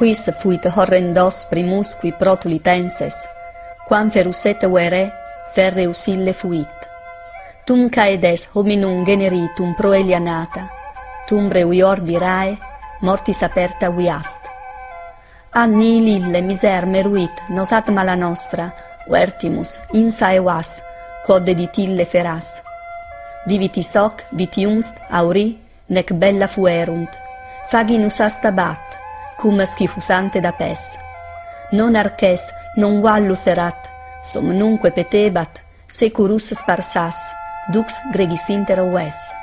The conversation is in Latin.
Quis fuit horrendos primus qui protuli tenses, quam ferusete vere, ferre usille fuit. Tum caedes hominum generitum proelia nata, tum breuior dirae, mortis aperta viast. Anni lille miser meruit nos ad mala nostra, vertimus, insa vas, quod editille feras. Diviti soc, vitiumst, auri, nec bella fuerunt, faginus astabat, cum schifusante da pes. Non arches, non vallus erat, somnunque petebat, securus sparsas, dux gregis intero ves.